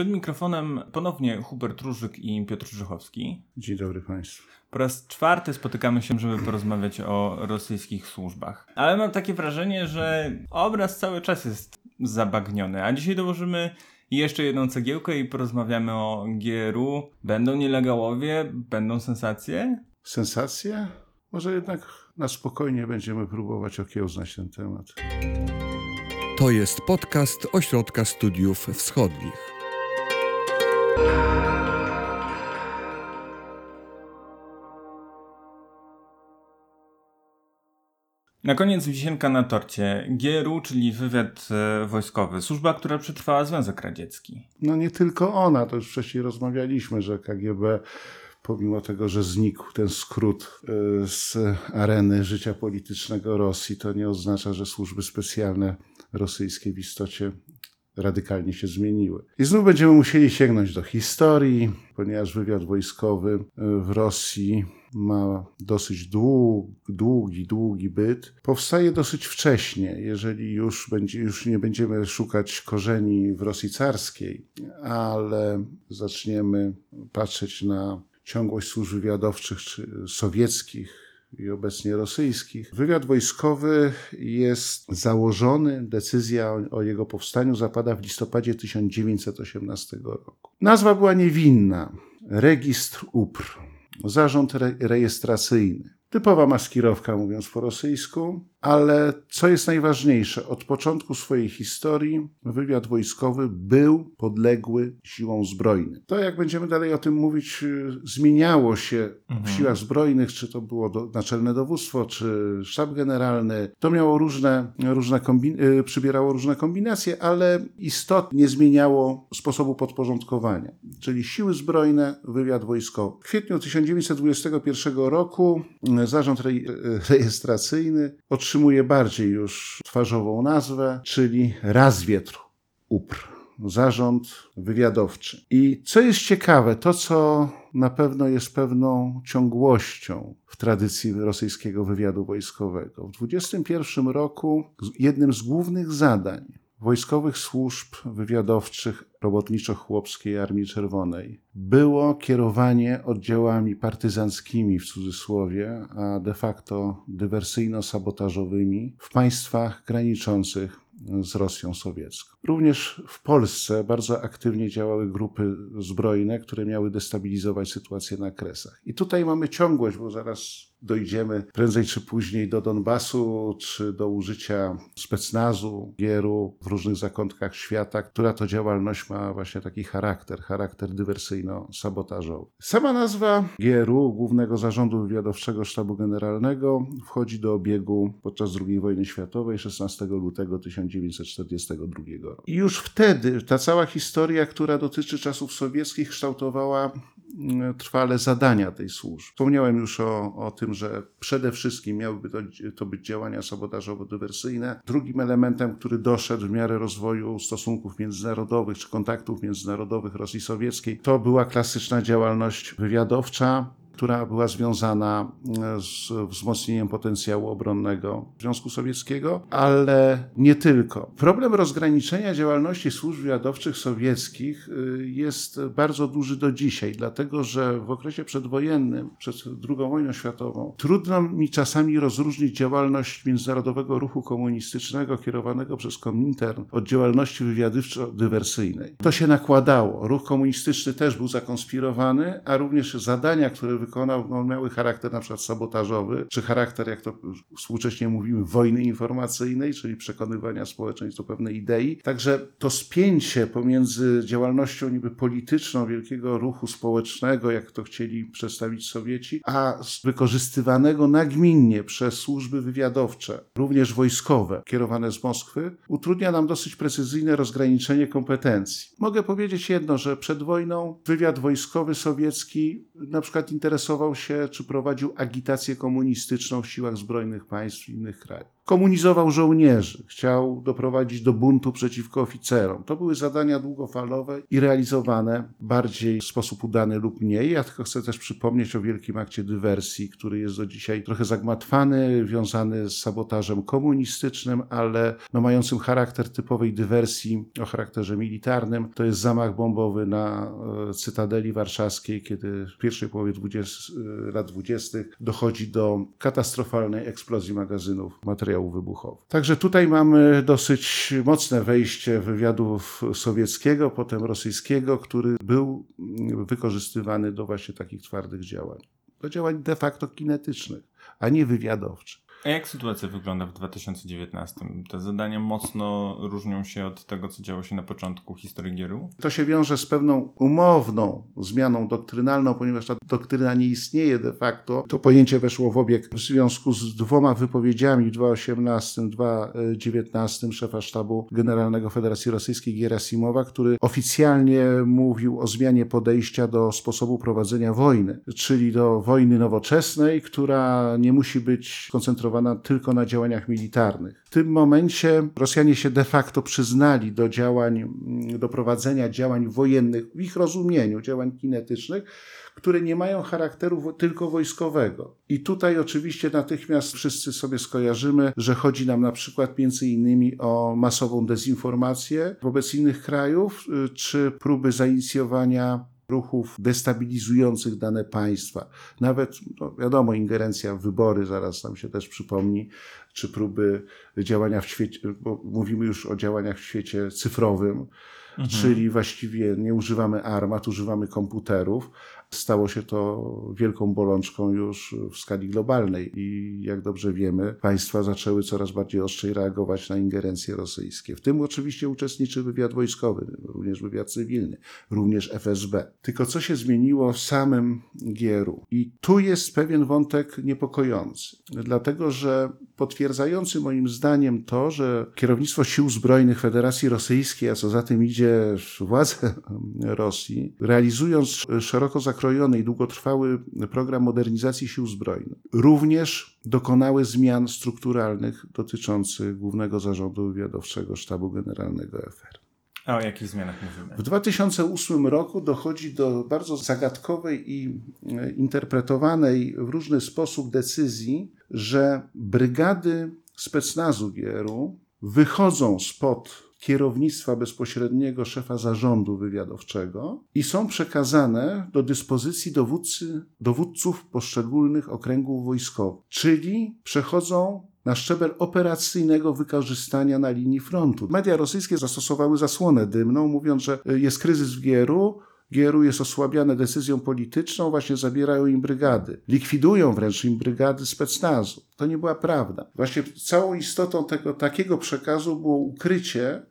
Przed mikrofonem ponownie Hubert Różyk i Piotr Żychowski. Dzień dobry Państwu. Po raz czwarty spotykamy się, żeby porozmawiać o rosyjskich służbach. Ale mam takie wrażenie, że obraz cały czas jest zabagniony. A dzisiaj dołożymy jeszcze jedną cegiełkę i porozmawiamy o GRU. Będą nielegałowie? Będą sensacje? Sensacje? Może jednak na spokojnie będziemy próbować okiełznać ten temat. To jest podcast Ośrodka Studiów Wschodnich. Na koniec wisienka na torcie. GRU, czyli wywiad e, wojskowy. Służba, która przetrwała Związek Radziecki. No nie tylko ona, to już wcześniej rozmawialiśmy, że KGB pomimo tego, że znikł ten skrót e, z areny życia politycznego Rosji, to nie oznacza, że służby specjalne rosyjskie w istocie radykalnie się zmieniły. I znów będziemy musieli sięgnąć do historii, ponieważ wywiad wojskowy e, w Rosji ma dosyć długi, długi, długi byt. Powstaje dosyć wcześnie, jeżeli już, będzie, już nie będziemy szukać korzeni w Rosji carskiej, ale zaczniemy patrzeć na ciągłość służb wywiadowczych czy sowieckich i obecnie rosyjskich. Wywiad wojskowy jest założony, decyzja o jego powstaniu zapada w listopadzie 1918 roku. Nazwa była niewinna. Registr UPR, zarząd re rejestracyjny. Typowa maskirowka, mówiąc po rosyjsku, ale co jest najważniejsze, od początku swojej historii wywiad wojskowy był podległy siłom zbrojnym. To, jak będziemy dalej o tym mówić, zmieniało się mhm. w siłach zbrojnych, czy to było do, naczelne dowództwo, czy sztab generalny. To miało różne, różne y, przybierało różne kombinacje, ale istotnie zmieniało sposobu podporządkowania. Czyli siły zbrojne, wywiad wojskowy. W kwietniu 1921 roku zarząd rejestracyjny otrzymuje bardziej już twarzową nazwę, czyli Razwietr UPR. Zarząd wywiadowczy. I co jest ciekawe, to co na pewno jest pewną ciągłością w tradycji rosyjskiego wywiadu wojskowego. W 2021 roku jednym z głównych zadań wojskowych służb wywiadowczych robotniczo-chłopskiej Armii Czerwonej było kierowanie oddziałami partyzanckimi w cudzysłowie, a de facto dywersyjno-sabotażowymi w państwach graniczących z Rosją sowiecką. Również w Polsce bardzo aktywnie działały grupy zbrojne, które miały destabilizować sytuację na Kresach. I tutaj mamy ciągłość, bo zaraz dojdziemy prędzej czy później do Donbasu, czy do użycia specnazu, gieru w różnych zakątkach świata, która to działalność ma właśnie taki charakter, charakter dywersyjno-sabotażowy. Sama nazwa gieru, Głównego Zarządu Wywiadowczego Sztabu Generalnego, wchodzi do obiegu podczas II wojny światowej 16 lutego 1942 I już wtedy ta cała historia, która dotyczy czasów sowieckich, kształtowała mm, trwale zadania tej służby. Wspomniałem już o, o tym, że przede wszystkim miałyby to, to być działania sabotażowo-dywersyjne. Drugim elementem, który doszedł w miarę rozwoju stosunków międzynarodowych czy kontaktów międzynarodowych Rosji Sowieckiej, to była klasyczna działalność wywiadowcza, która była związana e, z wzmocnieniem potencjału obronnego Związku Sowieckiego, ale nie tylko. Problem rozgraniczenia działalności służb wywiadowczych sowieckich e, jest bardzo duży do dzisiaj, dlatego że w okresie przedwojennym, przed II wojną światową, trudno mi czasami rozróżnić działalność międzynarodowego ruchu komunistycznego kierowanego przez Komintern od działalności wywiadowczo-dywersyjnej. To się nakładało. Ruch komunistyczny też był zakonspirowany, a również zadania, które wykonał, no, miały charakter na przykład sabotażowy, czy charakter, jak to współcześnie mówimy, wojny informacyjnej, czyli przekonywania społeczeństw do pewnej idei. Także to spięcie pomiędzy działalnością niby polityczną wielkiego ruchu społecznego, jak to chcieli przedstawić Sowieci, a wykorzystywanego nagminnie przez służby wywiadowcze, również wojskowe, kierowane z Moskwy, utrudnia nam dosyć precyzyjne rozgraniczenie kompetencji. Mogę powiedzieć jedno, że przed wojną wywiad wojskowy sowiecki na przykład interesował interesował się, czy prowadził agitację komunistyczną w siłach zbrojnych państw innych krajów. Komunizował żołnierzy, chciał doprowadzić do buntu przeciwko oficerom. To były zadania długofalowe i realizowane bardziej w sposób udany lub mniej. Ja tylko chcę też przypomnieć o wielkim akcie dywersji, który jest do dzisiaj trochę zagmatwany, wiązany z sabotażem komunistycznym, ale no, mającym charakter typowej dywersji o charakterze militarnym. To jest zamach bombowy na e, Cytadeli Warszawskiej, kiedy w pierwszej połowie 20, e, lat 20. dochodzi do katastrofalnej eksplozji magazynów materiałów wybuchowych. Także tutaj mamy dosyć mocne wejście wywiadu sowieckiego, potem rosyjskiego, który był mm, wykorzystywany do właśnie takich twardych działań. Do działań de facto kinetycznych, a nie wywiadowczych. A jak sytuacja wygląda w 2019? Te zadania mocno różnią się od tego, co działo się na początku historii Gieru? To się wiąże z pewną umowną zmianą doktrynalną, ponieważ ta doktryna nie istnieje de facto. To pojęcie weszło w obieg w związku z dwoma wypowiedziami w 2018, 2019 szefa sztabu generalnego Federacji Rosyjskiej Gerasimowa, który oficjalnie mówił o zmianie podejścia do sposobu prowadzenia wojny, czyli do wojny nowoczesnej, która nie musi być skoncentrowana tylko na działaniach militarnych. W tym momencie Rosjanie się de facto przyznali do działań, do prowadzenia działań wojennych w ich rozumieniu, działań kinetycznych, które nie mają charakteru tylko wojskowego. I tutaj oczywiście natychmiast wszyscy sobie skojarzymy, że chodzi nam na przykład między innymi o masową dezinformację wobec innych krajów, y, czy próby zainicjowania ruchów destabilizujących dane państwa. Nawet, no wiadomo, ingerencja w wybory, zaraz nam się też przypomni, czy próby działania w świecie, bo mówimy już o działaniach w świecie cyfrowym, mhm. czyli właściwie nie używamy armat, używamy komputerów, Stało się to wielką bolączką już w skali globalnej i jak dobrze wiemy, państwa zaczęły coraz bardziej ostrzej reagować na ingerencje rosyjskie. W tym oczywiście uczestniczy wywiad wojskowy, również wywiad cywilny, również FSB. Tylko co się zmieniło w samym Gieru? I tu jest pewien wątek niepokojący, dlatego że potwierdzający moim zdaniem to, że kierownictwo sił zbrojnych Federacji Rosyjskiej, a co za tym idzie władze Rosji, realizując szeroko zakrojone zakrojony i długotrwały program modernizacji sił zbrojnych również dokonały zmian strukturalnych dotyczących Głównego Zarządu Wywiadowczego Sztabu Generalnego FR. A o jakich zmianach mówimy? W 2008 roku dochodzi do bardzo zagadkowej i e, interpretowanej w różny sposób decyzji, że brygady specnazu GRU wychodzą spod kierownictwa bezpośredniego szefa zarządu wywiadowczego i są przekazane do dyspozycji dowódcy, dowódców poszczególnych okręgów wojskowych, czyli przechodzą na szczebel operacyjnego wykorzystania na linii frontu. Media rosyjskie zastosowały zasłonę dymną, mówiąc, że jest kryzys w Gieru, Gieru jest osłabiane decyzją polityczną, właśnie zabierają im brygady. Likwidują wręcz im brygady specnazu. To nie była prawda. Właśnie całą istotą tego takiego przekazu było ukrycie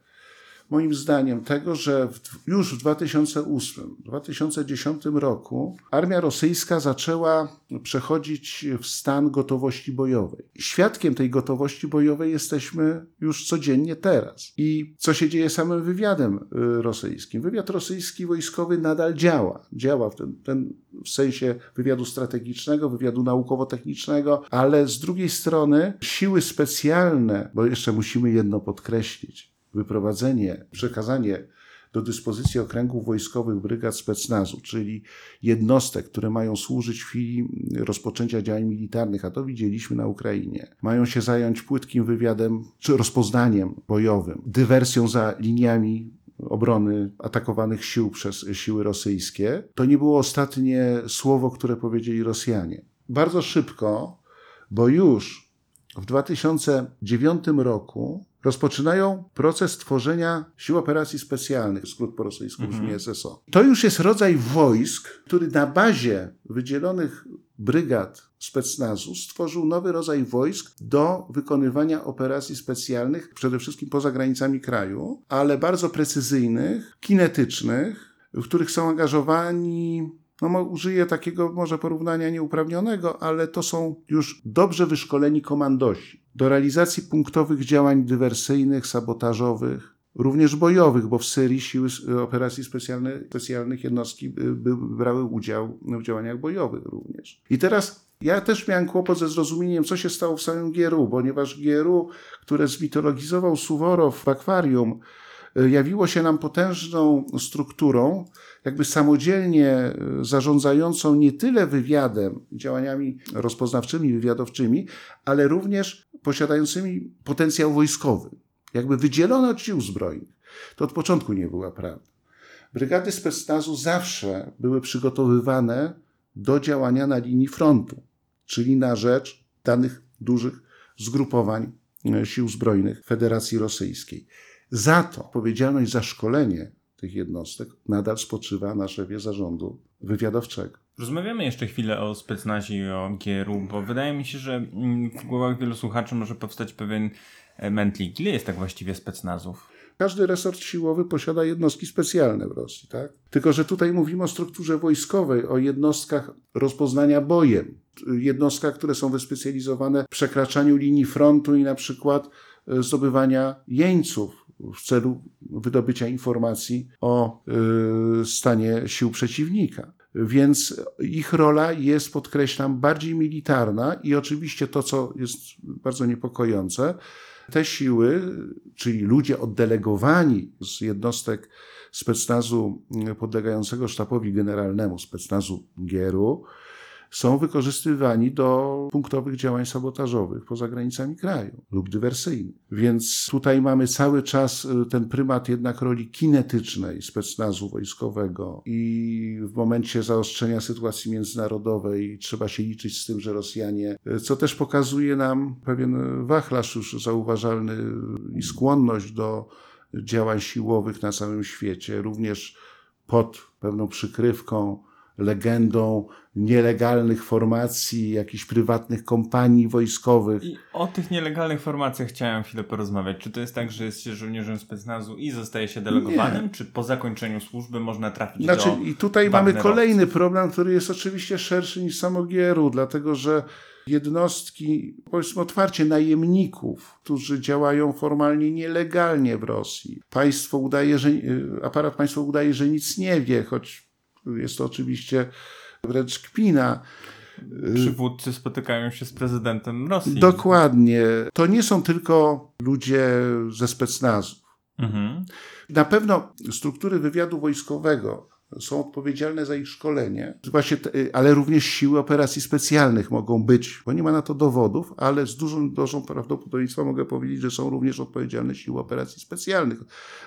moim zdaniem tego, że w, już w 2008-2010 roku armia rosyjska zaczęła przechodzić w stan gotowości bojowej. Świadkiem tej gotowości bojowej jesteśmy już codziennie teraz. I co się dzieje samym wywiadem y, rosyjskim? Wywiad rosyjski wojskowy nadal działa. Działa w, ten, ten, w sensie wywiadu strategicznego, wywiadu naukowo-technicznego, ale z drugiej strony siły specjalne, bo jeszcze musimy jedno podkreślić, wyprowadzenie, przekazanie do dyspozycji okręgów wojskowych brygad specnazu, czyli jednostek, które mają służyć w chwili rozpoczęcia działań militarnych, a to widzieliśmy na Ukrainie, mają się zająć płytkim wywiadem czy rozpoznaniem bojowym, dywersją za liniami obrony atakowanych sił przez siły rosyjskie. To nie było ostatnie słowo, które powiedzieli Rosjanie. Bardzo szybko, bo już w 2009 roku rozpoczynają proces tworzenia sił operacji specjalnych, skrót po rosyjsku brzmi mhm. SSO. To już jest rodzaj wojsk, który na bazie wydzielonych brygad specnazu stworzył nowy rodzaj wojsk do wykonywania operacji specjalnych, przede wszystkim poza granicami kraju, ale bardzo precyzyjnych, kinetycznych, w których są angażowani no, użyję takiego może porównania nieuprawnionego, ale to są już dobrze wyszkoleni komandosi do realizacji punktowych działań dywersyjnych, sabotażowych, również bojowych, bo w Syrii siły operacji specjalnych, specjalnych jednostki brały udział w działaniach bojowych również. I teraz ja też miałem kłopot ze zrozumieniem, co się stało w samym GRU, ponieważ GRU, które zmitologizował Suworow w akwarium, e, jawiło się nam potężną strukturą, jakby samodzielnie e, zarządzającą nie tyle wywiadem, działaniami rozpoznawczymi, wywiadowczymi, ale również posiadającymi potencjał wojskowy, jakby wydzielone od sił zbrojnych. To od początku nie była prawda. Brygady specnazu zawsze były przygotowywane do działania na linii frontu czyli na rzecz danych dużych zgrupowań e, sił zbrojnych Federacji Rosyjskiej. Za to odpowiedzialność za szkolenie tych jednostek nadal spoczywa na szefie zarządu wywiadowczego. Rozmawiamy jeszcze chwilę o specnazie i o GRU, bo wydaje mi się, że mm, w głowach wielu słuchaczy może powstać pewien mętlik. Ile jest tak właściwie specnazów? Każdy resort siłowy posiada jednostki specjalne w Rosji, tak? Tylko, że tutaj mówimy o strukturze wojskowej, o jednostkach rozpoznania bojem, jednostkach, które są wyspecjalizowane w przekraczaniu linii frontu i na przykład e, zdobywania jeńców w celu wydobycia informacji o y, stanie sił przeciwnika. Więc ich rola jest, podkreślam, bardziej militarna i oczywiście to, co jest bardzo niepokojące, te siły, czyli ludzie oddelegowani z jednostek specnazu podlegającego sztabowi generalnemu specnazu Gieru, są wykorzystywani do punktowych działań sabotażowych poza granicami kraju lub dywersyjnych. Więc tutaj mamy cały czas y, ten prymat jednak roli kinetycznej specnazu wojskowego i w momencie zaostrzenia sytuacji międzynarodowej trzeba się liczyć z tym, że Rosjanie, y, co też pokazuje nam pewien wachlarz już zauważalny i skłonność do działań siłowych na całym świecie, również pod pewną przykrywką legendą nielegalnych formacji, jakichś prywatnych kompanii wojskowych. I o tych nielegalnych formacjach chciałem chwilę porozmawiać. Czy to jest tak, że jest się żołnierzem specnazu i zostaje się delegowanym, Nie. czy po zakończeniu służby można trafić znaczy, do I tutaj mamy kolejny problem, który jest oczywiście szerszy niż samo Gieru, dlatego że jednostki, powiedzmy otwarcie, najemników, którzy działają formalnie nielegalnie w Rosji. Państwo udaje, że, aparat państwa udaje, że nic nie wie, choć jest to oczywiście wręcz kpina. Przywódcy spotykają się z prezydentem Rosji. Dokładnie. To nie są tylko ludzie ze specnazów. Mhm. Na pewno struktury wywiadu wojskowego są odpowiedzialne za ich szkolenie, właśnie, ale również siły operacji specjalnych mogą być, bo nie ma na to dowodów, ale z dużą dozą prawdopodobieństwa mogę powiedzieć, że są również odpowiedzialne siły operacji specjalnych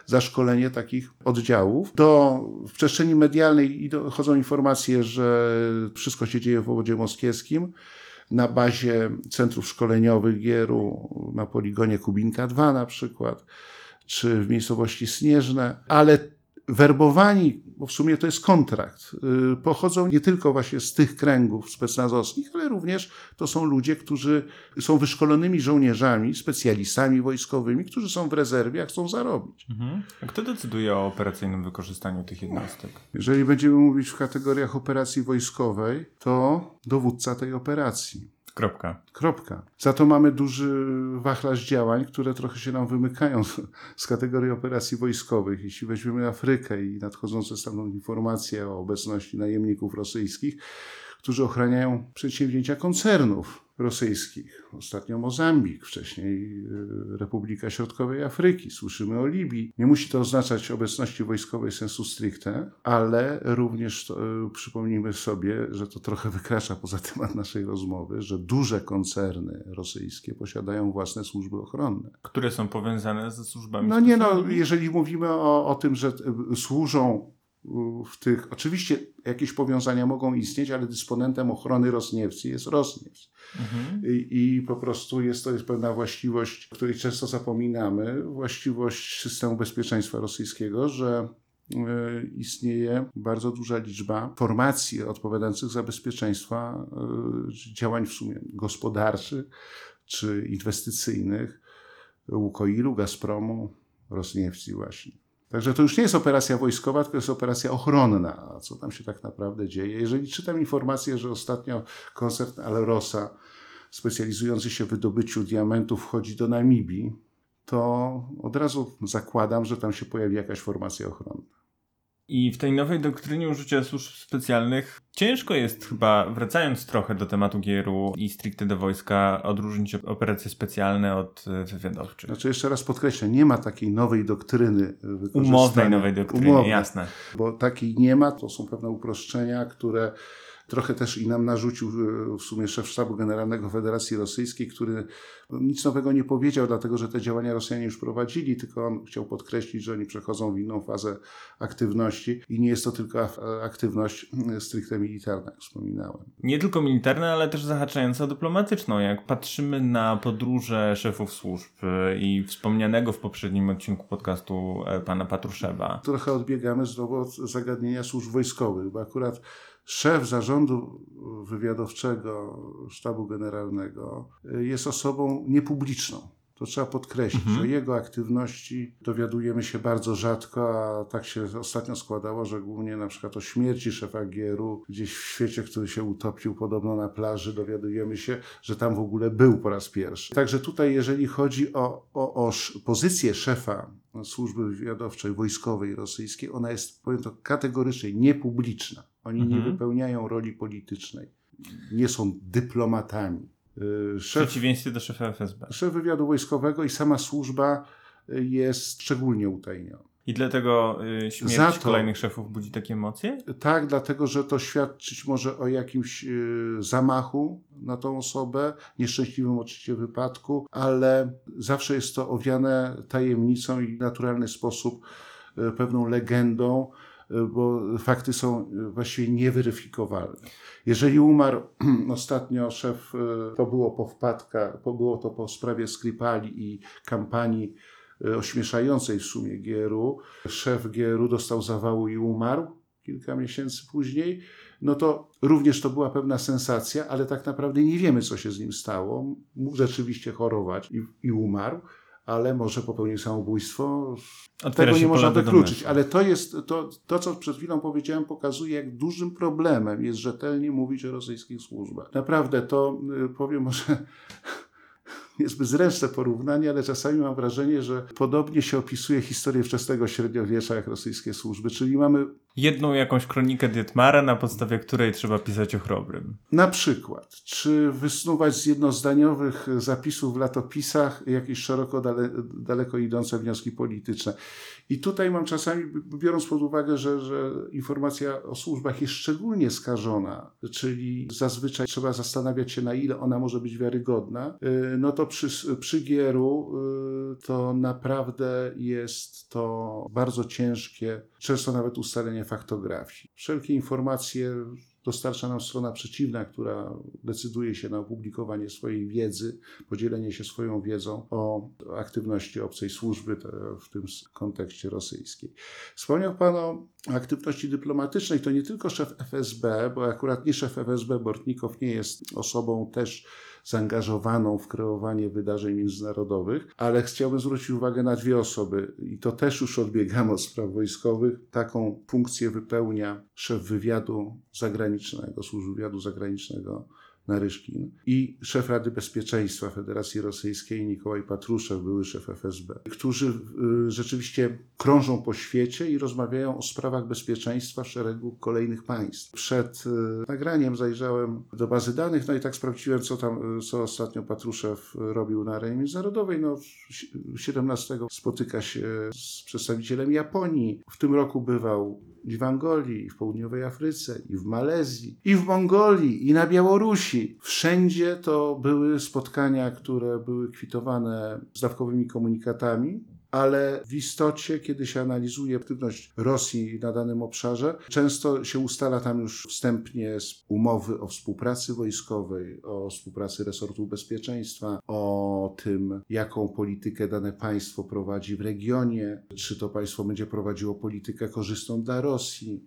za szkolenie takich oddziałów. Do, w przestrzeni medialnej chodzą informacje, że wszystko się dzieje w obwodzie moskiewskim na bazie centrów szkoleniowych Gieru, na poligonie Kubinka 2 na przykład, czy w miejscowości Śnieżne, ale werbowani, bo w sumie to jest kontrakt, y, pochodzą nie tylko właśnie z tych kręgów specnazowskich, ale również to są ludzie, którzy są wyszkolonymi żołnierzami, specjalistami wojskowymi, którzy są w rezerwie, a chcą zarobić. Mhm. A kto decyduje o operacyjnym wykorzystaniu tych jednostek? Jeżeli będziemy mówić w kategoriach operacji wojskowej, to dowódca tej operacji. Kropka. Kropka. Za to mamy duży wachlarz działań, które trochę się nam wymykają z kategorii operacji wojskowych. Jeśli weźmiemy Afrykę i nadchodzące stamtąd informacje o obecności najemników rosyjskich, którzy ochraniają przedsięwzięcia koncernów rosyjskich. Ostatnio Mozambik, wcześniej y, Republika Środkowej Afryki. Słyszymy o Libii. Nie musi to oznaczać obecności wojskowej sensu stricte, ale również to, y, przypomnijmy sobie, że to trochę wykracza poza temat naszej rozmowy, że duże koncerny rosyjskie posiadają własne służby ochronne. Które są powiązane ze służbami No nie, no, jeżeli mówimy o, o tym, że y, służą w tych, oczywiście jakieś powiązania mogą istnieć, ale dysponentem ochrony Rosniewcy jest Rosniewc. Mhm. I, I, po prostu jest to jest pewna właściwość, której często zapominamy, właściwość systemu bezpieczeństwa rosyjskiego, że y, istnieje bardzo duża liczba formacji odpowiadających za bezpieczeństwa y, działań w sumie gospodarczych czy inwestycyjnych Łukoilu, Gazpromu, Rosniewci właśnie. Także to już nie jest operacja wojskowa, tylko jest operacja ochronna. A co tam się tak naprawdę dzieje? Jeżeli czytam informację, że ostatnio koncert Alrosa, specjalizujący się w wydobyciu diamentów, wchodzi do Namibii, to od razu zakładam, że tam się pojawi jakaś formacja ochronna. I w tej nowej doktrynie użycia służb specjalnych ciężko jest chyba, wracając trochę do tematu gieru i stricte do wojska, odróżnić operacje specjalne od e, wywiadowczych. Znaczy jeszcze raz podkreślę, nie ma takiej nowej doktryny Umownej nowej doktryny, Umownej, jasne. Bo takiej nie ma, to są pewne uproszczenia, które Trochę też i nam narzucił e, w sumie szef sztabu generalnego Federacji Rosyjskiej, który nic nowego nie powiedział, dlatego że te działania Rosjanie już prowadzili, tylko on chciał podkreślić, że oni przechodzą w inną fazę aktywności i nie jest to tylko aktywność e, stricte militarna, jak wspominałem. Nie tylko militarna, ale też zahaczająca dyplomatyczną. Jak patrzymy na podróże szefów służb e, i wspomnianego w poprzednim odcinku podcastu pana Patruszewa. Trochę odbiegamy znowu od zagadnienia służb wojskowych, bo akurat szef zarządu wywiadowczego Sztabu Generalnego jest osobą niepubliczną. To trzeba podkreślić, mhm. że jego aktywności dowiadujemy się bardzo rzadko, a tak się ostatnio składało, że głównie na przykład o śmierci szefa Gieru gdzieś w świecie, który się utopił podobno na plaży, dowiadujemy się, że tam w ogóle był po raz pierwszy. Także tutaj, jeżeli chodzi o, o, o pozycję szefa służby wywiadowczej wojskowej rosyjskiej, ona jest, powiem to kategorycznie niepubliczna. Oni mhm. nie wypełniają roli politycznej, nie są dyplomatami. Y, szef, w przeciwieństwie do szefa FSB. Szef wywiadu wojskowego i sama służba y, jest szczególnie utajniona. I dlatego y, śmierć Za to, kolejnych szefów budzi takie emocje? Tak, dlatego że to świadczyć może o jakimś zamachu na tą osobę, nieszczęśliwym oczywiście wypadku, ale zawsze jest to owiane tajemnicą i w naturalny sposób pewną legendą bo fakty są właściwie nieweryfikowalne. Jeżeli umarł ostatnio szef, to było po wpadkach, było to po sprawie Skripali i kampanii ośmieszającej w sumie Gieru. Szef Gieru dostał zawału i umarł kilka miesięcy później, no to również to była pewna sensacja, ale tak naprawdę nie wiemy, co się z nim stało. Mógł rzeczywiście chorować i, i umarł ale może popełnił samobójstwo. Otwiera Tego nie można wykluczyć, ale to jest, to, to, co przed chwilą powiedziałem, pokazuje, jak dużym problemem jest rzetelnie mówić o rosyjskich służbach. Naprawdę to, y, powiem może niezbyt zręczne porównanie, ale czasami mam wrażenie, że podobnie się opisuje historię wczesnego średniowiecza jak rosyjskie służby, czyli mamy jedną jakąś kronikę Dietmara, na podstawie której trzeba pisać o chrobrym. Na przykład, czy wysnuwać z jednozdaniowych zapisów w latopisach jakieś szeroko dale, daleko idące wnioski polityczne. I tutaj mam czasami, biorąc pod uwagę, że, że informacja o służbach jest szczególnie skażona, czyli zazwyczaj trzeba zastanawiać się, na ile ona może być wiarygodna, y, no to przy, przy Gieru y, to naprawdę jest to bardzo ciężkie, często nawet ustalenie faktografii. Wszelkie informacje dostarcza nam strona przeciwna, która decyduje się na opublikowanie swojej wiedzy, podzielenie się swoją wiedzą o aktywności obcej służby, w tym kontekście rosyjskiej. Wspomniał Pan o aktywności dyplomatycznej. To nie tylko szef FSB, bo akurat nie szef FSB Bortnikow nie jest osobą też zaangażowaną w kreowanie wydarzeń międzynarodowych, ale chciałbym zwrócić uwagę na dwie osoby i to też już odbiegamy od spraw wojskowych. Taką funkcję wypełnia szef wywiadu zagranicznego, służby wywiadu zagranicznego Naryszkin i szef Rady Bezpieczeństwa Federacji Rosyjskiej Nikołaj Patruszew, były szef FSB, którzy y, rzeczywiście krążą po świecie i rozmawiają o sprawach bezpieczeństwa szeregu kolejnych państw. Przed y, nagraniem zajrzałem do bazy danych, no i tak sprawdziłem, co tam, y, co ostatnio Patruszew robił na arenie międzynarodowej. No, 17 spotyka się z przedstawicielem Japonii. W tym roku bywał i w Angolii, i w południowej Afryce, i w Malezji, i w Mongolii, i na Białorusi. Wszędzie to były spotkania, które były kwitowane zdawkowymi komunikatami, ale w istocie, kiedy się analizuje aktywność Rosji na danym obszarze, często się ustala tam już wstępnie umowy o współpracy wojskowej, o współpracy resortu bezpieczeństwa, o tym, jaką politykę dane państwo prowadzi w regionie, czy to państwo będzie prowadziło politykę korzystną dla Rosji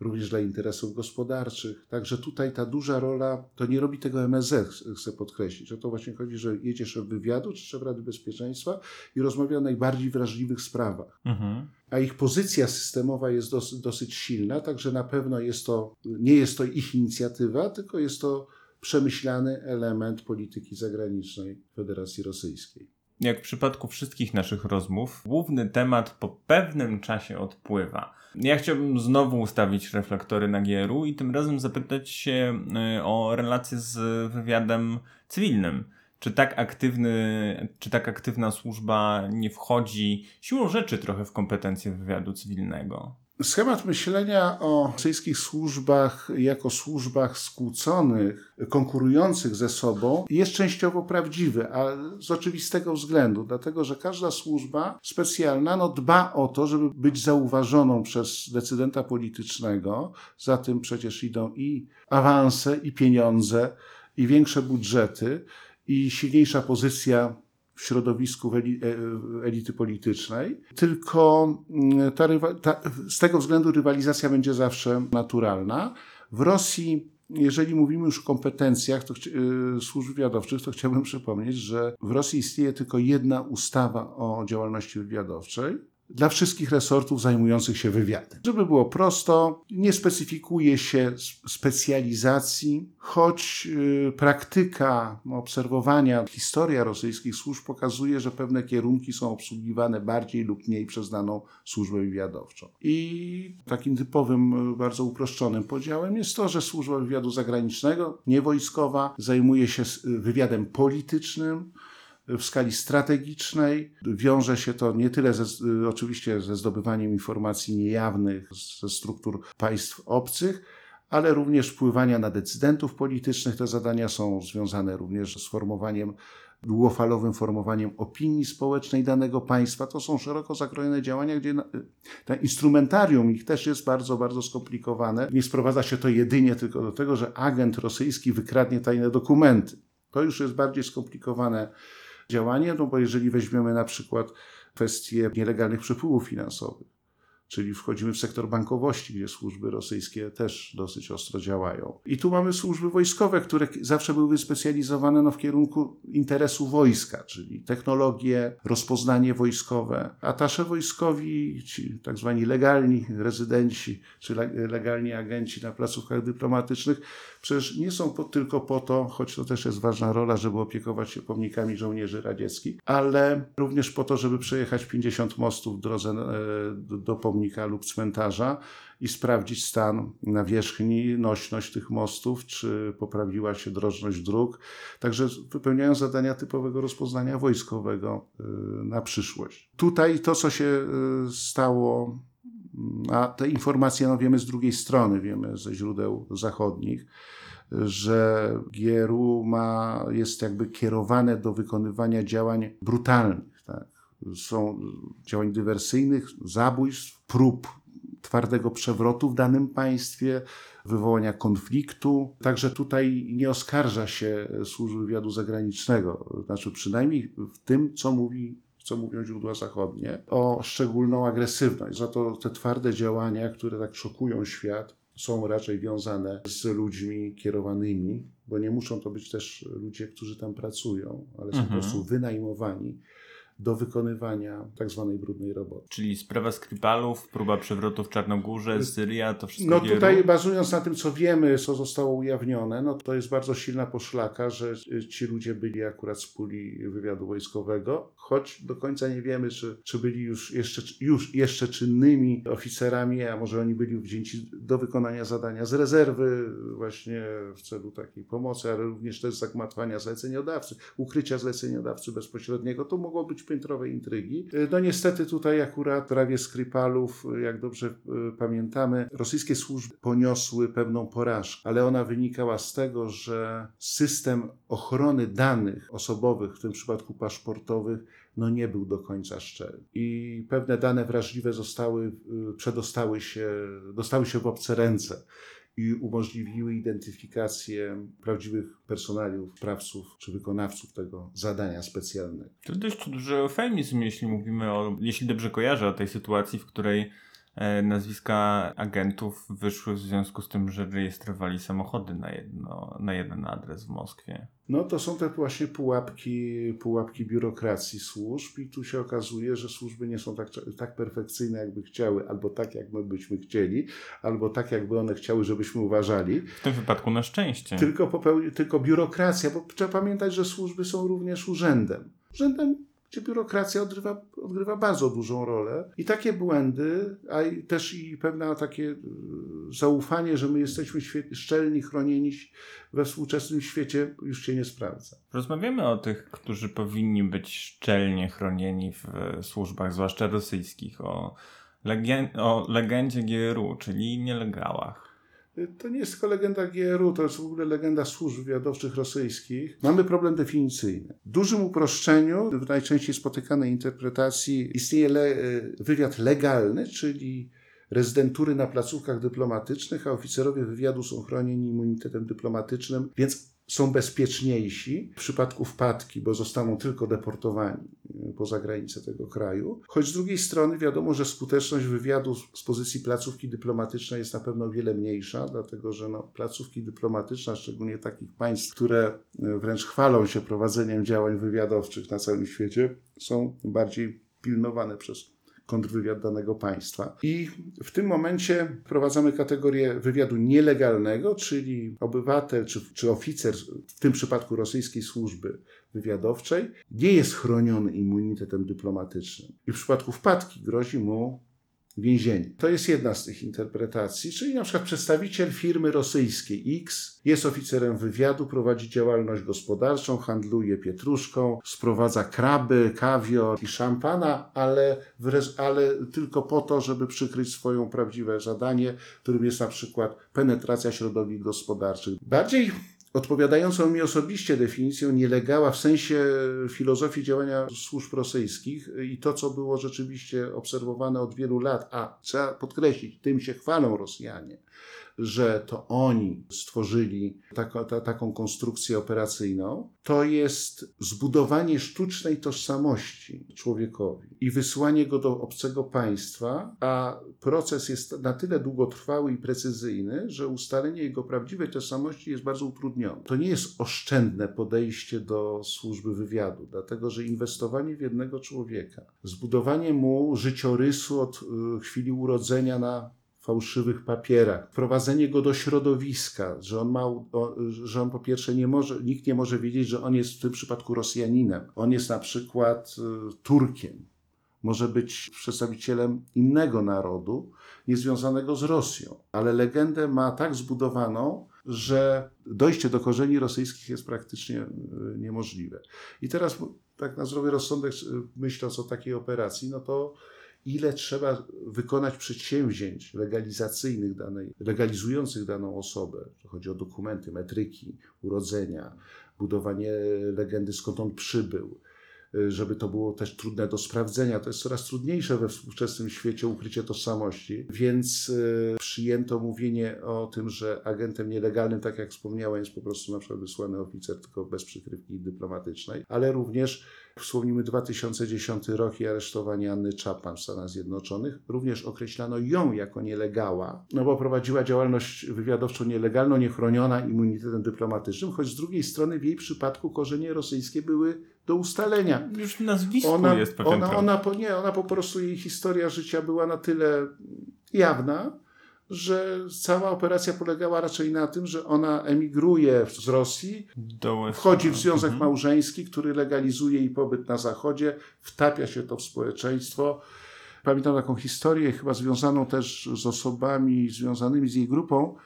również dla interesów gospodarczych. Także tutaj ta duża rola, to nie robi tego MSZ, chcę podkreślić. O to właśnie chodzi, że jedzie szef wywiadu czy szef Rady Bezpieczeństwa i rozmawia o najbardziej wrażliwych sprawach. Mhm. A ich pozycja systemowa jest dos dosyć silna, także na pewno jest to, nie jest to ich inicjatywa, tylko jest to przemyślany element polityki zagranicznej Federacji Rosyjskiej. Jak w przypadku wszystkich naszych rozmów, główny temat po pewnym czasie odpływa. Ja chciałbym znowu ustawić reflektory na Gieru i tym razem zapytać się y, o relacje z wywiadem cywilnym. Czy tak, aktywny, czy tak aktywna służba nie wchodzi siłą rzeczy trochę w kompetencje wywiadu cywilnego? Schemat myślenia o rosyjskich służbach jako służbach skłóconych, konkurujących ze sobą jest częściowo prawdziwy, a z oczywistego względu, dlatego że każda służba specjalna no, dba o to, żeby być zauważoną przez decydenta politycznego. Za tym przecież idą i awanse, i pieniądze, i większe budżety, i silniejsza pozycja w środowisku e, elity politycznej, tylko mm, ta, ta, z tego względu rywalizacja będzie zawsze naturalna. W Rosji jeżeli mówimy już o kompetencjach to, yy, służb wywiadowczych, to chciałbym przypomnieć, że w Rosji istnieje tylko jedna ustawa o działalności wywiadowczej, dla wszystkich resortów zajmujących się wywiadem. Żeby było prosto, nie specyfikuje się specjalizacji, choć y, praktyka obserwowania, historia rosyjskich służb pokazuje, że pewne kierunki są obsługiwane bardziej lub mniej przez daną służbę wywiadowczą. I takim typowym, y, bardzo uproszczonym podziałem jest to, że służba wywiadu zagranicznego, niewojskowa, zajmuje się wywiadem politycznym, w skali strategicznej. Wiąże się to nie tyle ze, oczywiście ze zdobywaniem informacji niejawnych ze struktur państw obcych, ale również wpływania na decydentów politycznych. Te zadania są związane również z formowaniem długofalowym formowaniem opinii społecznej danego państwa. To są szeroko zakrojone działania, gdzie ten instrumentarium ich też jest bardzo, bardzo skomplikowane. Nie sprowadza się to jedynie tylko do tego, że agent rosyjski wykradnie tajne dokumenty. To już jest bardziej skomplikowane działanie, no bo jeżeli weźmiemy na przykład kwestię nielegalnych przepływów finansowych, czyli wchodzimy w sektor bankowości, gdzie służby rosyjskie też dosyć ostro działają. I tu mamy służby wojskowe, które zawsze były wyspecjalizowane no, w kierunku interesu wojska, czyli technologie, rozpoznanie wojskowe. Atasze wojskowi, ci tak zwani legalni rezydenci, czy legalni agenci na placówkach dyplomatycznych, przecież nie są po, tylko po to, choć to też jest ważna rola, żeby opiekować się pomnikami żołnierzy radzieckich, ale również po to, żeby przejechać 50 mostów w drodze e, do, pomnika lub cmentarza i sprawdzić stan nawierzchni, nośność tych mostów, czy poprawiła się drożność dróg. Także wypełniają zadania typowego rozpoznania wojskowego e, na przyszłość. Tutaj to, co się e, stało a te informacje no, wiemy z drugiej strony, wiemy ze źródeł zachodnich, że GRU ma, jest jakby kierowane do wykonywania działań brutalnych. Tak? Są działań dywersyjnych, zabójstw, prób twardego przewrotu w danym państwie, wywołania konfliktu. Także tutaj nie oskarża się służby wywiadu zagranicznego, znaczy przynajmniej w tym, co mówi co mówią źródła zachodnie, o szczególną agresywność. Za to te twarde działania, które tak szokują świat, są raczej wiązane z ludźmi kierowanymi, bo nie muszą to być też ludzie, którzy tam pracują, ale są mhm. po prostu wynajmowani do wykonywania tak zwanej brudnej roboty. Czyli sprawa Skripalów, próba przewrotu w Czarnogórze, Syria, to wszystko No tutaj bazując na tym, co wiemy, co zostało ujawnione, no to jest bardzo silna poszlaka, że ci ludzie byli akurat z puli wywiadu wojskowego, choć do końca nie wiemy, czy, czy byli już jeszcze, już jeszcze czynnymi oficerami, a może oni byli wzięci do wykonania zadania z rezerwy właśnie w celu takiej pomocy, ale również też zagmatwania zleceniodawcy, ukrycia zleceniodawcy bezpośredniego. To mogło być piętrowej intrygi. No niestety tutaj akurat prawie Skripalów, jak dobrze e, pamiętamy, rosyjskie służby poniosły pewną porażkę, ale ona wynikała z tego, że system ochrony danych osobowych, w tym przypadku paszportowych, no nie był do końca szczery. I pewne dane wrażliwe zostały, e, przedostały się, dostały się w obce ręce i umożliwiły identyfikację prawdziwych personaliów, sprawców czy wykonawców tego zadania specjalnego. To dość duży eufemizm, jeśli mówimy o, jeśli dobrze kojarzę, o tej sytuacji, w której E, nazwiska agentów wyszły w związku z tym, że rejestrowali samochody na, jedno, na jeden adres w Moskwie. No to są te właśnie pułapki, pułapki biurokracji służb i tu się okazuje, że służby nie są tak, tak perfekcyjne, jakby chciały, albo tak, jak my byśmy chcieli, albo tak, jakby one chciały, żebyśmy uważali. W tym wypadku na szczęście. Tylko, popełni, tylko biurokracja, bo trzeba pamiętać, że służby są również urzędem. Urzędem gdzie biurokracja odgrywa, odgrywa bardzo dużą rolę. I takie błędy, a też i pewne takie y, zaufanie, że my jesteśmy szczelni, chronieni we współczesnym świecie, już się nie sprawdza. Rozmawiamy o tych, którzy powinni być szczelnie chronieni w służbach, zwłaszcza rosyjskich, o, legen o legendzie GRU, czyli nielegałach. To nie jest tylko legenda GRU, to jest w ogóle legenda służb wywiadowczych rosyjskich. Mamy problem definicyjny. W dużym uproszczeniu, w najczęściej spotykanej interpretacji, istnieje le wywiad legalny, czyli rezydentury na placówkach dyplomatycznych, a oficerowie wywiadu są chronieni immunitetem dyplomatycznym, więc są bezpieczniejsi w przypadku wpadki, bo zostaną tylko deportowani e, poza granice tego kraju. Choć z drugiej strony wiadomo, że skuteczność wywiadu z pozycji placówki dyplomatycznej jest na pewno wiele mniejsza, dlatego że no, placówki dyplomatyczne, szczególnie takich państw, które e, wręcz chwalą się prowadzeniem działań wywiadowczych na całym świecie, są bardziej pilnowane przez kontrwywiad danego państwa. I w tym momencie wprowadzamy kategorię wywiadu nielegalnego, czyli obywatel czy, czy oficer, w tym przypadku rosyjskiej służby wywiadowczej, nie jest chroniony immunitetem dyplomatycznym. I w przypadku wpadki grozi mu więzienie. To jest jedna z tych interpretacji, czyli na przykład przedstawiciel firmy rosyjskiej X jest oficerem wywiadu, prowadzi działalność gospodarczą, handluje pietruszką, sprowadza kraby, kawior i szampana, ale, ale tylko po to, żeby przykryć swoją prawdziwe zadanie, którym jest na przykład penetracja środowisk gospodarczych. Bardziej odpowiadającą mi osobiście definicją nielegała w sensie filozofii działania służb rosyjskich i to, co było rzeczywiście obserwowane od wielu lat, a trzeba podkreślić, tym się chwalą Rosjanie, że to oni stworzyli ta, taką konstrukcję operacyjną, to jest zbudowanie sztucznej tożsamości człowiekowi i wysłanie go do obcego państwa, a proces jest na tyle długotrwały i precyzyjny, że ustalenie jego prawdziwej tożsamości jest bardzo utrudnione. To nie jest oszczędne podejście do służby wywiadu, dlatego że inwestowanie w jednego człowieka, zbudowanie mu życiorysu od y, chwili urodzenia na fałszywych papierach, wprowadzenie go do środowiska, że on ma, że on po pierwsze nie może, nikt nie może wiedzieć, że on jest w tym przypadku Rosjaninem. On jest na przykład y, Turkiem. Może być przedstawicielem innego narodu, niezwiązanego z Rosją, ale legendę ma tak zbudowaną, że dojście do korzeni rosyjskich jest praktycznie y, niemożliwe. I teraz, tak na zdrowy rozsądek, y, myśląc o takiej operacji, no to ile trzeba wykonać przedsięwzięć legalizacyjnych danej, legalizujących daną osobę. Chodzi o dokumenty, metryki, urodzenia, budowanie legendy, skąd on przybył, żeby to było też trudne do sprawdzenia. To jest coraz trudniejsze we współczesnym świecie ukrycie tożsamości, więc e, przyjęto mówienie o tym, że agentem nielegalnym, tak jak wspomniałem, jest po prostu na przykład wysłany oficer, tylko bez przykrywki dyplomatycznej, ale również Wspomnimy 2010 rok i aresztowanie Anny Chapman w Stanach Zjednoczonych. Również określano ją jako nielegała, no bo prowadziła działalność wywiadowczą nielegalną, niechroniona immunitetem dyplomatycznym, choć z drugiej strony w jej przypadku korzenie rosyjskie były do ustalenia. Już w nazwisku ona, jest pewien ona, ona, ona, nie, ona po prostu, jej historia życia była na tyle jawna, że cała operacja polegała raczej na tym, że ona emigruje z Rosji, wchodzi w związek mhm. małżeński, który legalizuje jej pobyt na Zachodzie, wtapia się to w społeczeństwo. Pamiętam taką historię, chyba związaną też z osobami związanymi z jej grupą,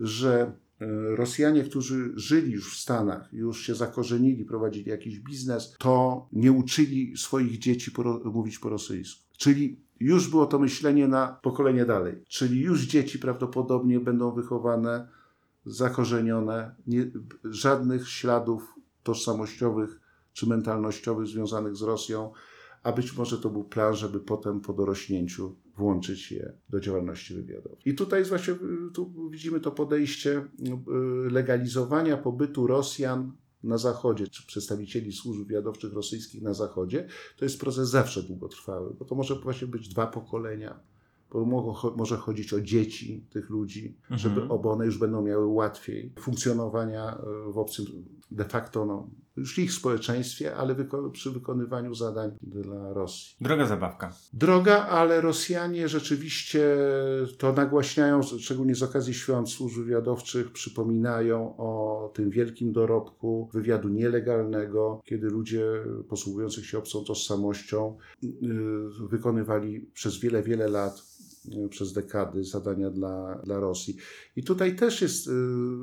że e, Rosjanie, którzy żyli już w Stanach, już się zakorzenili, prowadzili jakiś biznes, to nie uczyli swoich dzieci mówić po rosyjsku. Czyli już było to myślenie na pokolenie dalej. Czyli już dzieci prawdopodobnie będą wychowane, zakorzenione, nie, żadnych śladów tożsamościowych czy mentalnościowych związanych z Rosją, a być może to był plan, żeby potem po dorośnięciu włączyć je do działalności wywiadowczej. I tutaj właśnie, tu widzimy to podejście y, legalizowania pobytu Rosjan na Zachodzie, czy przedstawicieli służb wywiadowczych rosyjskich na Zachodzie, to jest proces zawsze długotrwały, bo to może właśnie być dwa pokolenia, bo może chodzić o dzieci tych ludzi, mhm. żeby one już będą miały łatwiej funkcjonowania e, w obcym de facto no, już ich społeczeństwie, ale wyko przy wykonywaniu zadań dla Rosji. Droga zabawka. Droga, ale Rosjanie rzeczywiście to nagłaśniają, szczególnie z okazji świąt służb wywiadowczych, przypominają o tym wielkim dorobku wywiadu nielegalnego, kiedy ludzie posługujących się obcą tożsamością yy, wykonywali przez wiele, wiele lat przez dekady zadania dla, dla Rosji. I tutaj też jest, y,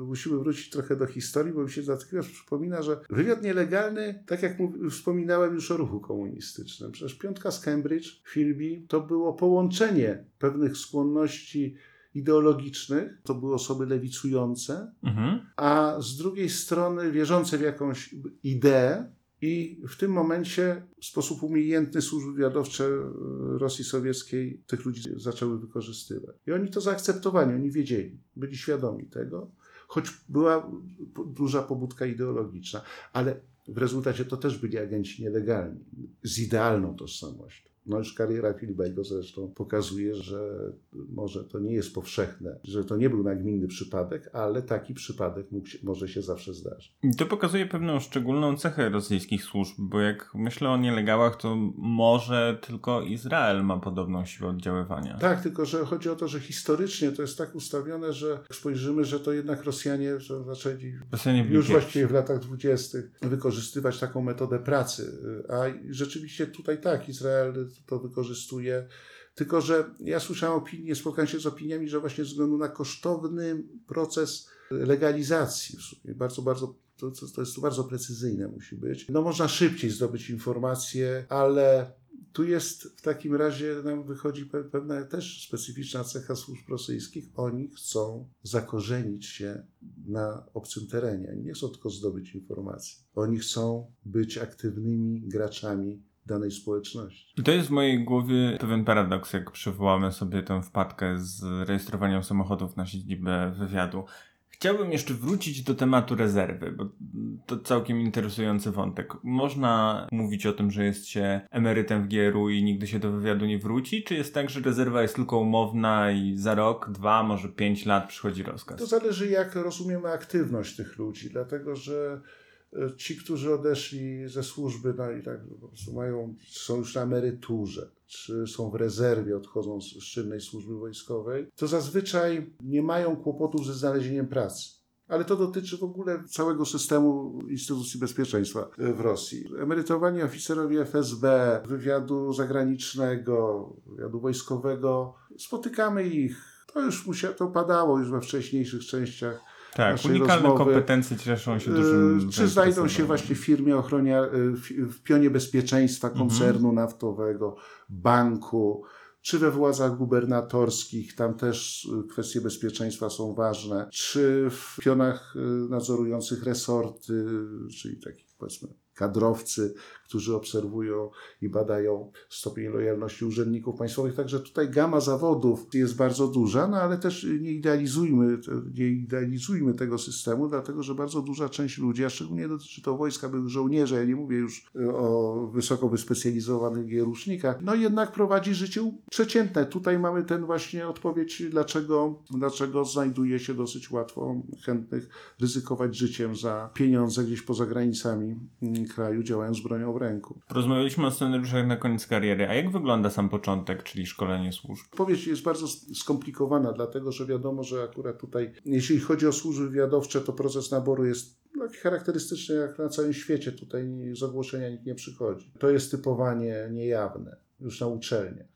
musimy wrócić trochę do historii, bo mi się natychmiast przypomina, że wywiad nielegalny, tak jak wspominałem już o ruchu komunistycznym, przecież piątka z Cambridge, Philby, to było połączenie pewnych skłonności ideologicznych, to były osoby lewicujące, mhm. a z drugiej strony wierzące w jakąś ideę, i w tym momencie w sposób umiejętny służby wywiadowcze e, Rosji Sowieckiej tych ludzi zaczęły wykorzystywać. I oni to zaakceptowali, oni wiedzieli, byli świadomi tego, choć była duża pobudka ideologiczna, ale w rezultacie to też byli agenci nielegalni, z idealną tożsamością. No już kariera Filibego zresztą pokazuje, że może to nie jest powszechne, że to nie był nagminny przypadek, ale taki przypadek się, może się zawsze zdarzyć. I to pokazuje pewną szczególną cechę rosyjskich służb, bo jak myślę o nielegalach, to może tylko Izrael ma podobną siłę oddziaływania. Tak, tylko że chodzi o to, że historycznie to jest tak ustawione, że spojrzymy, że to jednak Rosjanie że zaczęli Rosjanie już właściwie w latach dwudziestych wykorzystywać taką metodę pracy. A rzeczywiście tutaj tak, Izrael to wykorzystuje. Tylko, że ja słyszałem opinie, spotkałem się z opiniami, że właśnie ze względu na kosztowny proces legalizacji, bardzo, bardzo, to, to jest bardzo precyzyjne musi być. No można szybciej zdobyć informacje, ale tu jest w takim razie nam wychodzi pewna też specyficzna cecha służb rosyjskich. Oni chcą zakorzenić się na obcym terenie. Nie chcą tylko zdobyć informacji. Oni chcą być aktywnymi graczami danej społeczności. I to jest w mojej głowie pewien paradoks, jak przywołamy sobie tę wpadkę z rejestrowaniem samochodów na siedzibę wywiadu. Chciałbym jeszcze wrócić do tematu rezerwy, bo to całkiem interesujący wątek. Można mówić o tym, że jest się emerytem w GRU i nigdy się do wywiadu nie wróci, czy jest tak, że rezerwa jest tylko umowna i za rok, dwa, może pięć lat przychodzi rozkaz? To zależy jak rozumiemy aktywność tych ludzi, dlatego że ci, którzy odeszli ze służby, no i tak po prostu mają, są już na emeryturze, czy są w rezerwie, odchodzą z czynnej służby wojskowej, to zazwyczaj nie mają kłopotów ze znalezieniem pracy. Ale to dotyczy w ogóle całego systemu instytucji bezpieczeństwa w Rosji. Emerytowani oficerowie FSB, wywiadu zagranicznego, wywiadu wojskowego, spotykamy ich. To już musiało, to padało już we wcześniejszych częściach tak, unikalne rozmowy. kompetencje cieszą się dużym... Czy znajdą się właśnie w firmie ochronia, w pionie bezpieczeństwa mhm. koncernu mhm. naftowego, banku, czy we władzach gubernatorskich, tam też kwestie bezpieczeństwa są ważne, czy w pionach nadzorujących resorty, czyli takich powiedzmy kadrowcy, którzy obserwują i badają stopień lojalności urzędników państwowych. Także tutaj gama zawodów jest bardzo duża, no ale też nie idealizujmy, nie idealizujmy tego systemu, dlatego że bardzo duża część ludzi, a szczególnie dotyczy to wojska, byłych żołnierzy, ja nie mówię już o wysoko wyspecjalizowanych gierusznikach, no jednak prowadzi życie przeciętne. Tutaj mamy ten właśnie odpowiedź, dlaczego, dlaczego znajduje się dosyć łatwo chętnych ryzykować życiem za pieniądze gdzieś poza granicami kraju, działając z bronią w ręku. Rozmawialiśmy o scenariuszach na koniec kariery, a jak wygląda sam początek, czyli szkolenie służb? Powieść jest bardzo skomplikowana, dlatego że wiadomo, że akurat tutaj, jeśli chodzi o służby wywiadowcze, to proces naboru jest taki charakterystyczny jak na całym świecie. Tutaj z ogłoszenia nikt nie przychodzi. To jest typowanie niejawne, już na uczelniach.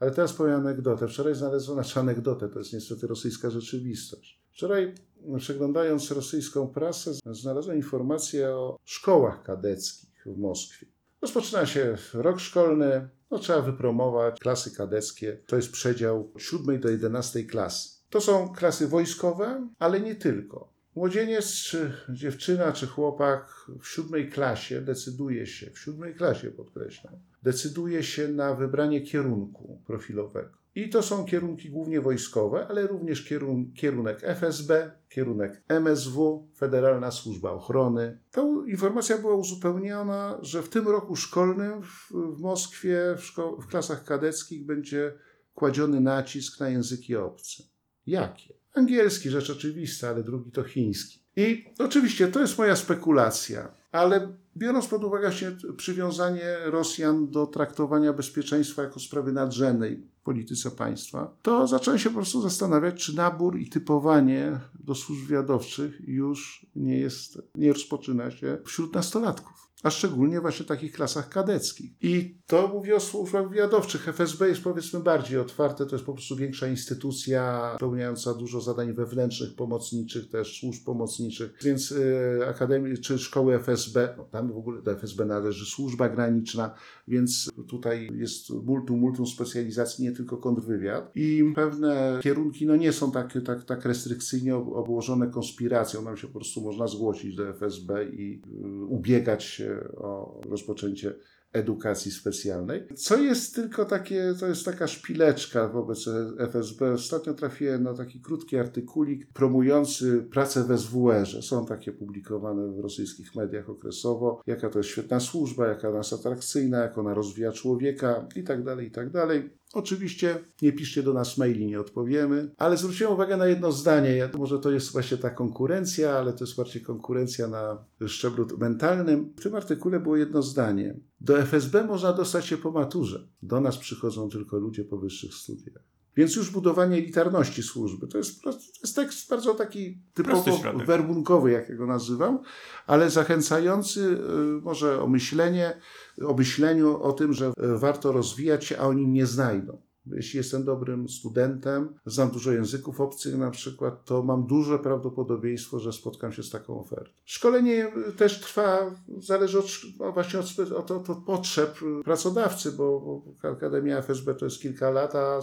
Ale teraz powiem anegdotę. Wczoraj znalazłem, znaczy anegdotę, to jest niestety rosyjska rzeczywistość. Wczoraj przeglądając rosyjską prasę znalazłem informację o szkołach kadeckich w Moskwie. Rozpoczyna się rok szkolny, no, trzeba wypromować klasy kadeckie. To jest przedział 7 do 11 klasy. To są klasy wojskowe, ale nie tylko. Młodzieniec, czy dziewczyna, czy chłopak w siódmej klasie decyduje się, w siódmej klasie podkreślam, decyduje się na wybranie kierunku profilowego. I to są kierunki głównie wojskowe, ale również kierun kierunek FSB, kierunek MSW, Federalna Służba Ochrony. Ta informacja była uzupełniona, że w tym roku szkolnym w, w Moskwie w, w klasach kadeckich będzie kładziony nacisk na języki obce. Jakie? Angielski, rzecz oczywista, ale drugi to chiński. I oczywiście to jest moja spekulacja, ale biorąc pod uwagę właśnie przywiązanie Rosjan do traktowania bezpieczeństwa jako sprawy nadrzędnej polityce państwa, to zacząłem się po prostu zastanawiać, czy nabór i typowanie do służb wywiadowczych już nie jest, nie rozpoczyna się wśród nastolatków a szczególnie właśnie w takich klasach kadeckich. I to mówię o służbach wywiadowczych. FSB jest powiedzmy bardziej otwarte, to jest po prostu większa instytucja pełniająca dużo zadań wewnętrznych, pomocniczych, też służb pomocniczych, więc y, czy szkoły FSB, no, tam w ogóle do FSB należy służba graniczna, więc tutaj jest multum, multum specjalizacji, nie tylko kontrwywiad i pewne kierunki no nie są tak, tak, tak restrykcyjnie obłożone konspiracją, nam się po prostu można zgłosić do FSB i y, ubiegać się o rozpoczęcie edukacji specjalnej. Co jest tylko takie, to jest taka szpileczka wobec FSB. Ostatnio trafiłem na taki krótki artykulik promujący pracę w SWR-ze. Są takie publikowane w rosyjskich mediach okresowo, jaka to jest świetna służba, jaka jest atrakcyjna, jak ona rozwija człowieka i tak dalej, i tak dalej. Oczywiście nie piszcie do nas maili, nie odpowiemy, ale zwróciłem uwagę na jedno zdanie. Może to jest właśnie ta konkurencja, ale to jest bardziej konkurencja na szczeblu mentalnym. W tym artykule było jedno zdanie. Do FSB można dostać się po maturze. Do nas przychodzą tylko ludzie po wyższych studiach. Więc już budowanie elitarności służby to jest, to jest tekst bardzo taki typowo werbunkowy, jak go nazywam, ale zachęcający y, może o myślenie, o myśleniu o tym, że warto rozwijać się, a oni nie znajdą. Jeśli jestem dobrym studentem, znam dużo języków obcych na przykład, to mam duże prawdopodobieństwo, że spotkam się z taką ofertą. Szkolenie też trwa, zależy od, no właśnie od, od, od, od potrzeb pracodawcy, bo Akademia FSB to jest kilka lat, a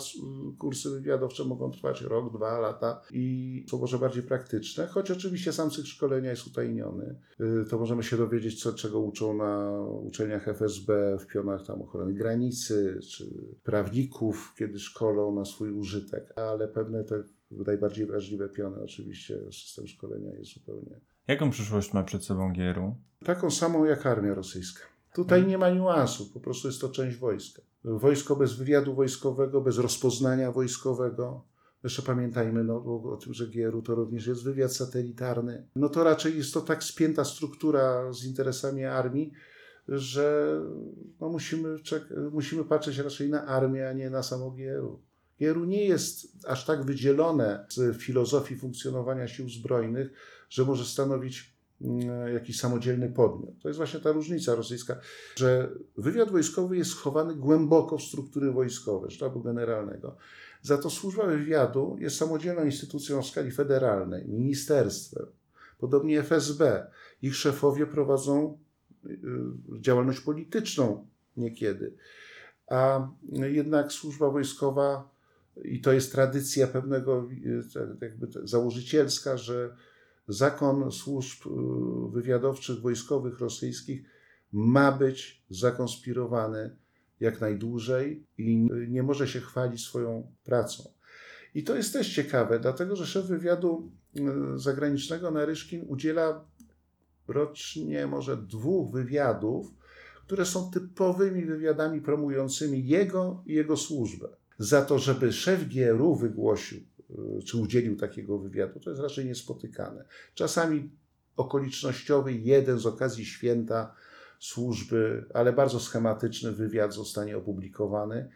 kursy wywiadowcze mogą trwać rok, dwa lata i są może bardziej praktyczne, choć oczywiście sam cykl szkolenia jest utajniony. Y, to możemy się dowiedzieć, co, czego uczą na uczelniach FSB w pionach tam ochrony granicy, czy prawników, kiedy szkolą na swój użytek, ale pewne te najbardziej wrażliwe piony oczywiście system szkolenia jest zupełnie. Jaką przyszłość ma przed sobą Gieru? Taką samą jak armia rosyjska. Tutaj nie ma niuansu, po prostu jest to część wojska. Wojsko bez wywiadu wojskowego, bez rozpoznania wojskowego. Jeszcze pamiętajmy no, o tym, że GRU to również jest wywiad satelitarny. No to raczej jest to tak spięta struktura z interesami armii, że no musimy, musimy patrzeć raczej na armię, a nie na samo GRU. GRU nie jest aż tak wydzielone z filozofii funkcjonowania sił zbrojnych, że może stanowić mm, jakiś samodzielny podmiot. To jest właśnie ta różnica rosyjska, że wywiad wojskowy jest schowany głęboko w struktury wojskowe, sztabu generalnego. Za to służba wywiadu jest samodzielną instytucją w skali federalnej, ministerstwem, podobnie FSB. Ich szefowie prowadzą działalność polityczną niekiedy. A jednak służba wojskowa, i to jest tradycja pewnego y, jakby założycielska, że zakon służb y, wywiadowczych, wojskowych rosyjskich ma być zakonspirowany jak najdłużej i nie może się chwalić swoją pracą. I to jest też ciekawe, dlatego że szef wywiadu zagranicznego Naryszkin udziela rocznie może dwóch wywiadów, które są typowymi wywiadami promującymi jego i jego służbę. Za to, żeby szef GRU wygłosił y, czy udzielił takiego wywiadu, to jest raczej niespotykane. Czasami okolicznościowy, jeden z okazji święta służby, ale bardzo schematyczny wywiad zostanie opublikowany,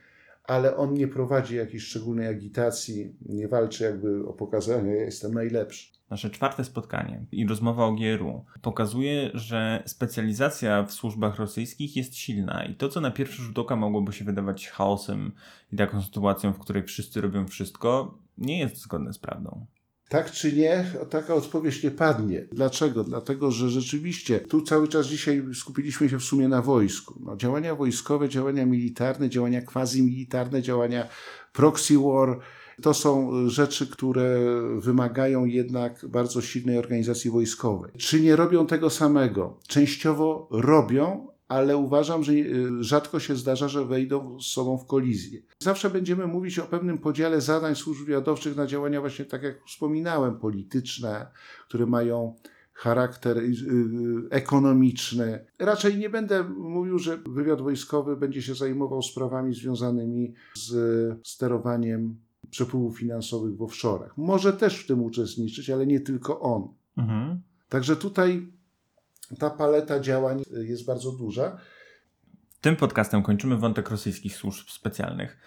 ale on nie prowadzi jakiejś szczególnej agitacji, nie walczy jakby o pokazanie, ja jestem najlepszy nasze czwarte spotkanie i rozmowa o GRU pokazuje, że specjalizacja w służbach rosyjskich jest silna i to, co na pierwszy rzut oka mogłoby się wydawać chaosem i taką sytuacją, w której wszyscy robią wszystko, nie jest zgodne z prawdą. Tak czy nie, taka odpowiedź nie padnie. Dlaczego? Dlatego, że rzeczywiście tu cały czas dzisiaj skupiliśmy się w sumie na wojsku. No, działania wojskowe, działania militarne, działania quasi-militarne, działania proxy war, to są rzeczy, które wymagają jednak bardzo silnej organizacji wojskowej. Czy nie robią tego samego? Częściowo robią, ale uważam, że y, rzadko się zdarza, że wejdą z sobą w kolizję. Zawsze będziemy mówić o pewnym podziale zadań służb wywiadowczych na działania właśnie tak jak wspominałem, polityczne, które mają charakter y, y, ekonomiczny. Raczej nie będę mówił, że wywiad wojskowy będzie się zajmował sprawami związanymi z sterowaniem przepływów finansowych w offshore'ach. Może też w tym uczestniczyć, ale nie tylko on. Mhm. Także tutaj ta paleta działań jest bardzo duża. Tym podcastem kończymy wątek rosyjskich służb specjalnych,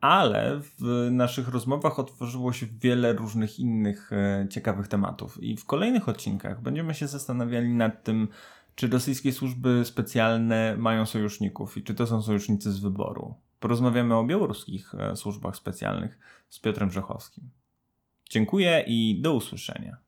ale w naszych rozmowach otworzyło się wiele różnych innych e, ciekawych tematów i w kolejnych odcinkach będziemy się zastanawiali nad tym, czy rosyjskie służby specjalne mają sojuszników i czy to są sojusznicy z wyboru. Porozmawiamy o białoruskich e, służbach specjalnych z Piotrem Brzechowskim. Dziękuję i do usłyszenia.